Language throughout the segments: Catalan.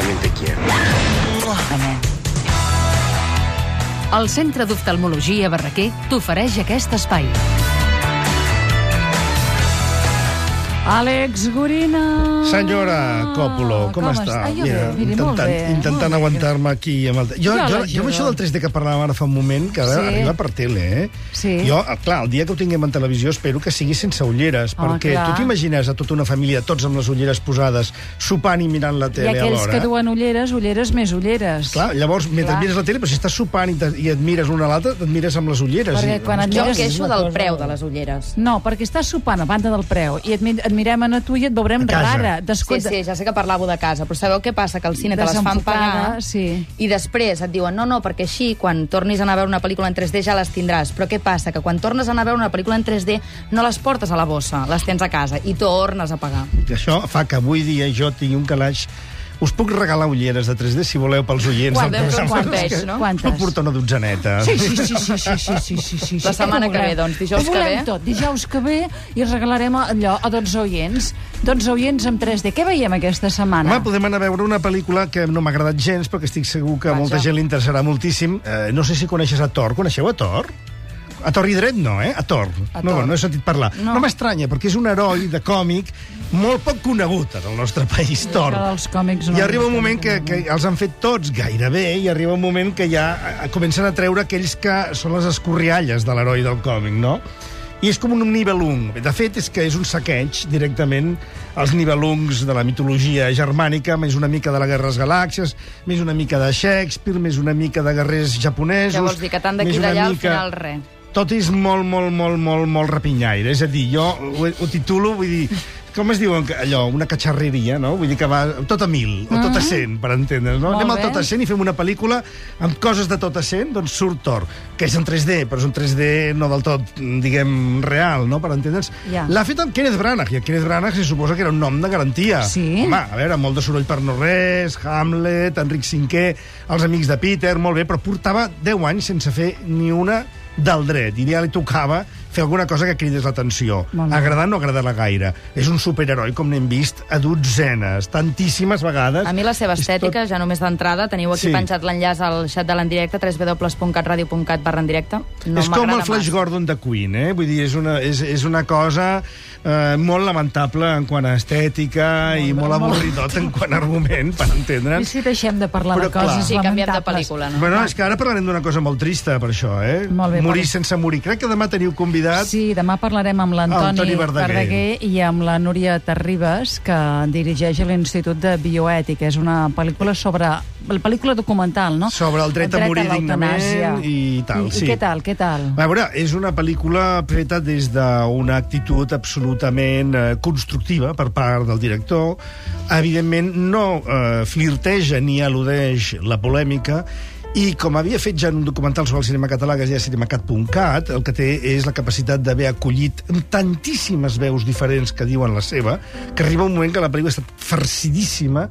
también te quiero. El Centre d'Oftalmologia Barraquer t'ofereix aquest espai. Àlex Gorina. Senyora Còpolo, com, com està? està? Jo bé, miri, intentant, bé, intentant aguantar-me aquí. Amb el... Jo, Jo jo, jo, amb això del 3D que parlàvem ara fa un moment, que Sí. arriba per tele, eh? Sí. Jo, eh, clar, el dia que ho tinguem en televisió espero que sigui sense ulleres, Home, perquè clar. tu t'imagines a tota una família, tots amb les ulleres posades, sopant i mirant la I tele aquells alhora. que duen ulleres, ulleres més ulleres. Clar, llavors, mentre Clar. mires la tele, però si estàs sopant i, te, i et mires l'un a l'altre, et mires amb les ulleres. Perquè I, quan et Jo mires... queixo del preu de les ulleres. No, perquè estàs sopant a banda del preu i et, et mirem a tu i et veurem rara. Sí, sí, ja sé que parlàveu de casa, però sabeu què passa? Que al cine te les fan pagar sí. i després et diuen no, no, perquè així, quan tornis a anar a veure una pel·lícula en 3D ja les tindràs. Però què passa? Que quan tornes a anar a veure una pel·lícula en 3D no les portes a la bossa, les tens a casa i tornes a pagar. Això fa que avui dia jo tingui un calaix us puc regalar ulleres de 3D si voleu pels oients. Quantes? del. Quantes, no? Quantes? Puc portar una dotzaneta. Sí, sí, sí, sí, sí, sí, sí, sí, sí. La setmana que ve, doncs, dijous que ve. tot, dijous que ve i regalarem allò a 12 oients. 12 oients amb 3D. Què veiem aquesta setmana? Home, podem anar a veure una pel·lícula que no m'ha agradat gens, però que estic segur que a molta gent li interessarà moltíssim. Eh, no sé si coneixes a Thor. Coneixeu a Thor? A Thor i dret no, eh? A Thor. A no, Thor. no he sentit parlar. No, No. no m'estranya, perquè és un heroi de còmic molt poc conegut en el nostre país, dels còmics no I arriba un no moment que, que els han fet tots gairebé, i arriba un moment que ja eh, comencen a treure aquells que són les escorrialles de l'heroi del còmic, no? I és com un nibelung. De fet, és que és un saqueig directament als nibelungs de la mitologia germànica, més una mica de la Guerra de les Galàxies, més una mica de Shakespeare, més una mica de guerrers japonesos... Què vols dir? Que tant d'aquí d'allà al mica- final res. Tot és molt, molt, molt, molt, molt rapinyaire. És a dir, jo ho, ho titulo, vull dir, com es diu allò, una catxarreria, no? Vull dir que va tot a mil, o tot a cent, per entendre's, no? Molt Anem al tot a cent i fem una pel·lícula amb coses de tot a cent, doncs surt Thor, que és en 3D, però és un 3D no del tot, diguem, real, no?, per entendre's. Ja. L'ha fet el Kenneth Branagh, i el Kenneth Branagh se suposa que era un nom de garantia. Sí? Home, a veure, molt de soroll per no res, Hamlet, Enric V, els amics de Peter, molt bé, però portava 10 anys sense fer ni una del dret, i ja li tocava fer alguna cosa que cridés l'atenció. Molt. Agradar no agradar gaire. És un superheroi, com n'hem vist, a dotzenes, tantíssimes vegades. A mi la seva estètica, ja només d'entrada, teniu aquí Sí. penjat l'enllaç al xat de l'endirecte, www.catradio.cat barra en directe. No és com el Flash massa. Gordon de Queen, eh? Vull dir, és una, és, és una cosa eh, molt lamentable en quant a estètica i molt avorridot en quant a argument, per I entendre'ns. si deixem de parlar Però, de coses clar. Sí, canviem de pel·lícula, no? Bueno, és que ara parlarem d'una cosa molt trista, per això, eh? Molt bé, morir sense morir. Crec que demà teniu convidat... Sí, demà parlarem amb Antoni l'Antoni Verdaguer. Verdaguer i amb la Núria Terribas, que dirigeix l'Institut de Bioètica. És una pel·lícula sobre... La pel·lícula documental, no? Sobre el dret a morir l'eutanàsia. dignament i tal, I, sí. I què tal, què tal? A veure, és una pel·lícula feta des d'una actitud absolutament eh, constructiva per part del director. Evidentment, no eh, flirteja ni al·ludeix la polèmica, i com havia fet ja en un documental sobre el cinema català que es deia cinemacat.cat, el que té és la capacitat d'haver acollit amb tantíssimes veus diferents que diuen la seva, que arriba un moment que la pel·lícula ha estat farcidíssima,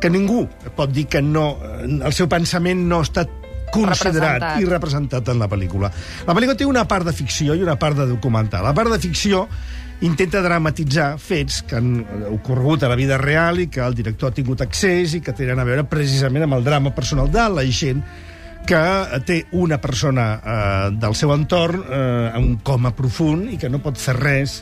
que ningú pot dir que no, eh, el seu pensament no ha estat considerat Representat. i representat en la pel·lícula. La pel·lícula té una part de ficció i una part de documental. La part de ficció intenta dramatitzar fets que han ocorregut a la vida real i que el director ha tingut accés i que tenen a veure precisament amb el drama personal de la gent que té una persona eh, del seu entorn eh, en un coma profund i que no pot fer res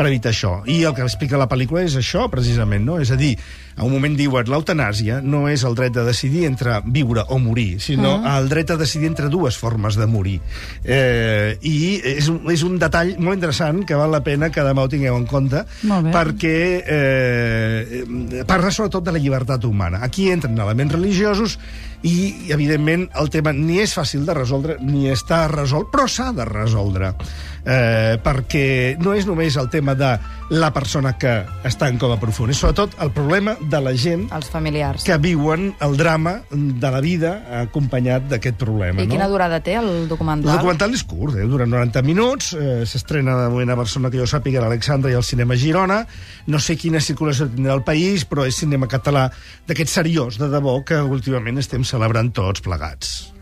per evitar això. I el que explica la pel·lícula és això, precisament, no? És a dir, a un moment diuen l'eutanàsia no és el dret de decidir entre viure o morir, sinó Mm. el dret a decidir entre dues formes de morir. Eh, I és un, és un detall molt interessant que val la pena que demà ho tingueu en compte, perquè eh, parla sobretot de la llibertat humana. Aquí entren elements religiosos i, evidentment, el tema ni és fàcil de resoldre ni està resolt, però s'ha de resoldre. Eh, perquè no és només el tema de la persona que està en coma profund, és sobretot el problema de la gent Els familiars. que viuen el drama de la vida acompanyat d'aquest problema. I no? quina durada té el documental? El documental és curt, eh? dura 90 minuts, eh, s'estrena de moment a Barcelona, que jo sàpiga, a l'Alexandra i al Cinema Girona. No sé quina circulació tindrà el país, però és cinema català d'aquest seriós, de debò, que últimament estem celebrant tots plegats.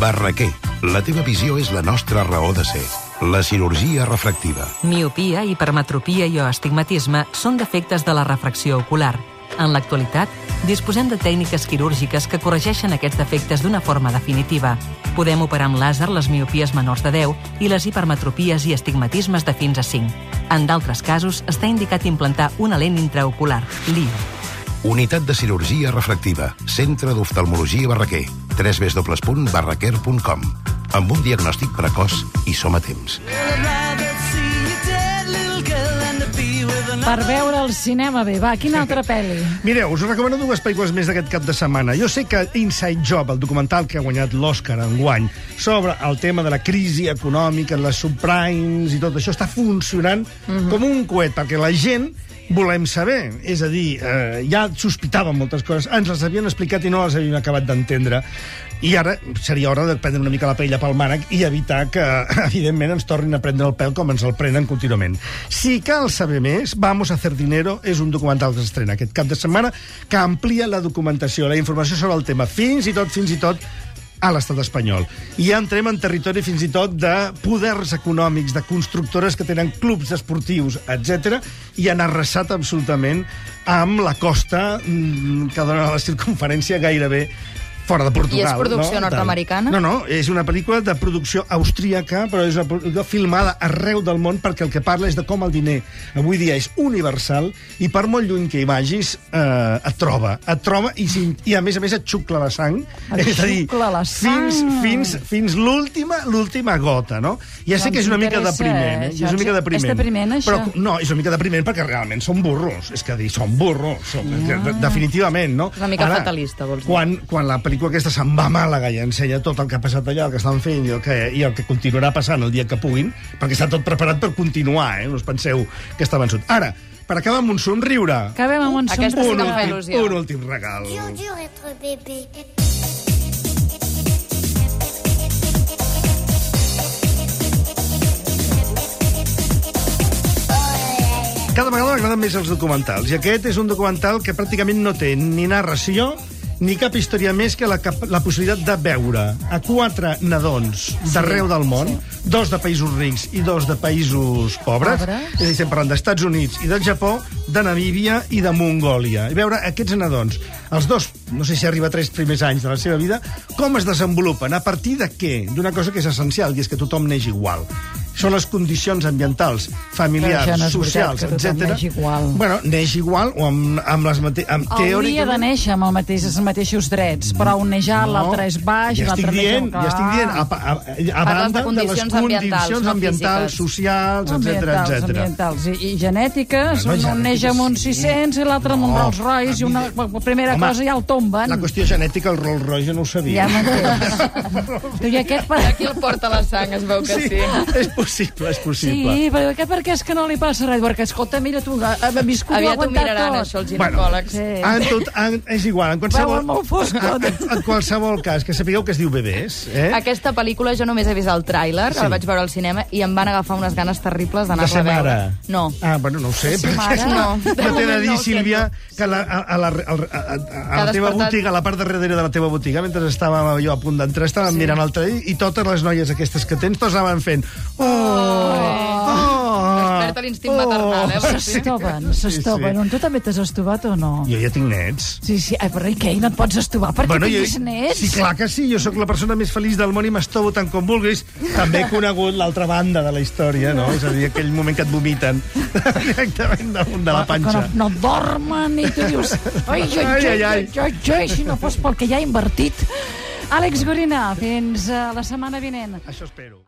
Barraquer, la teva visió és la nostra raó de ser. La cirurgia refractiva. Miopia, hipermetropia i o astigmatisme són defectes de la refracció ocular. En l'actualitat, disposem de tècniques quirúrgiques que corregeixen aquests defectes d'una forma definitiva. Podem operar amb làser les miopies menors de 10 i les hipermetropies i astigmatismes de fins a 5. En d'altres casos, està indicat implantar una lent intraocular, LIO. Unitat de cirurgia refractiva. Centre d'oftalmologia Barraquer. www.barraquer.com Amb un diagnòstic precoç i som a temps. Per veure el cinema bé. Va, quina altra pel·li? Mireu, us recomano dues pel·lícules més d'aquest cap de setmana. Jo sé que Inside Job, el documental que ha guanyat l'Oscar enguany, sobre el tema de la crisi econòmica, les subprimes i tot això, està funcionant mm -hmm. com un coet, perquè la gent volem saber. És a dir, eh, ja sospitàvem moltes coses, ens les havien explicat i no les havíem acabat d'entendre. I ara seria hora de prendre una mica la paella pel mànec i evitar que, evidentment, ens tornin a prendre el pèl com ens el prenen contínuament. Si cal saber més, Vamos a hacer dinero és un documental que s'estrena aquest cap de setmana que amplia la documentació, la informació sobre el tema, fins i tot, fins i tot, a l'estat espanyol. I ja entrem en territori fins i tot de poders econòmics, de constructores que tenen clubs esportius, etc i han arrasat absolutament amb la costa mm, que dona la circunferència gairebé fora de Portugal. I és producció no? nord-americana? No, no, és una pel·lícula de producció austríaca, però és una pel·lícula filmada arreu del món perquè el que parla és de com el diner avui dia és universal i per molt lluny que hi vagis eh, et troba, et troba i, i a més a més et xucla la sang. Et és a dir, la sang. fins, fins, fins l'última l'última gota, no? Ja sé No que és una mica depriment, eh? És una mica És depriment. depriment, això? Però, no, és una mica depriment perquè realment són burros. És que dir, són burros. Són, de- Definitivament, no? És una mica fatalista, vols dir. Quan, quan la pel·lícula aquesta se'n va a Màlaga i ensenya tot el que ha passat allà, el que estan fent i el que, i el que continuarà passant el dia que puguin, perquè està tot preparat per continuar, eh? No us penseu que està vençut. Ara, per acabar amb un somriure, Acabem amb un Aquesta sí un últim, il·lusió. un últim regal. dur être bébé. Cada vegada m'agraden més els documentals, i aquest és un documental que pràcticament no té ni narració ni cap història més que la, la possibilitat de veure a quatre nadons d'arreu del món, dos de països rics i dos de països pobres, Pobres. és a dir, estem parlant d'Estats Units i del Japó, de Namíbia i de Mongòlia. I veure aquests nadons, els dos, no sé si arriba a tres primers anys de la seva vida, com es desenvolupen, a partir de què? D'una cosa que és essencial, i és que tothom neix igual són les condicions ambientals, familiars, no socials, etc. neix igual. Bueno, neix igual o amb, amb les mate... amb Hauria de néixer amb el mateix, els mateixos drets, però un neix alt, l'altre és baix, ja estic l'altre neix... dient, ja estic dient, a, a, a, a banda de de les condicions ambientals, no ambientals, socials, etc etc. ambientals i, i genètiques, Bueno, un, un neix amb un genètiques, sí. 600 i l'altre amb un No, Rolls Royce i una la primera Home, cosa ja el tomben. La qüestió genètica, el Rolls Royce, no ho sabia. Ja m'entens. tu i aquest per... Aquí el porta la sang, es veu que sí. sí, és possible, és Sí, possible. però aquest perquè és que no li passa res, perquè escolta, mira tu, ha, ha viscut, ho ha Aviat ho aguantat miraran, tot. això, els Bueno, ginecòlegs. Sí. En tot, en, és igual, en qualsevol... Veuen molt fosc, tot. en, en qualsevol cas, que sapigueu que es diu Bebès, eh? Aquesta pel·lícula jo només he vist el tràiler, Sí. sí. el vaig veure al cinema, i em van agafar unes ganes terribles de d'anar-la a veure. mare. No. Ah, bueno, no ho sé. Perquè- mare? No. No t'he de dir, No, ho Sílvia, que la, a, a, la, a, a, a, a la teva despertat- botiga, a la part de darrere de la teva botiga, mentre estàvem jo a punt d'entrar, estàvem sí. mirant el trailer i totes les noies aquestes que tens, tots anaven fent... Oh! Oh! Desperta l'instint maternal, eh, Martí? S'estoven, s'estoven. Tu també t'has estovat o no? Jo ja tinc nets. Sí, sí. Ai, però i què? I no et pots estovar perquè jo, tinguis nets? sí, clar que sí, jo sóc la persona més feliç del món i m'estovo tant com vulguis. També he conegut l'altra banda de la història, no? És a dir, aquell moment que et vomiten directament damunt de la Que panxa. no, no dormen i tu dius... Ai, ai, ai, ai, ai, ai, ai, si no fos pel que ja he invertit. Àlex Gorina, fins a la setmana vinent. Això espero.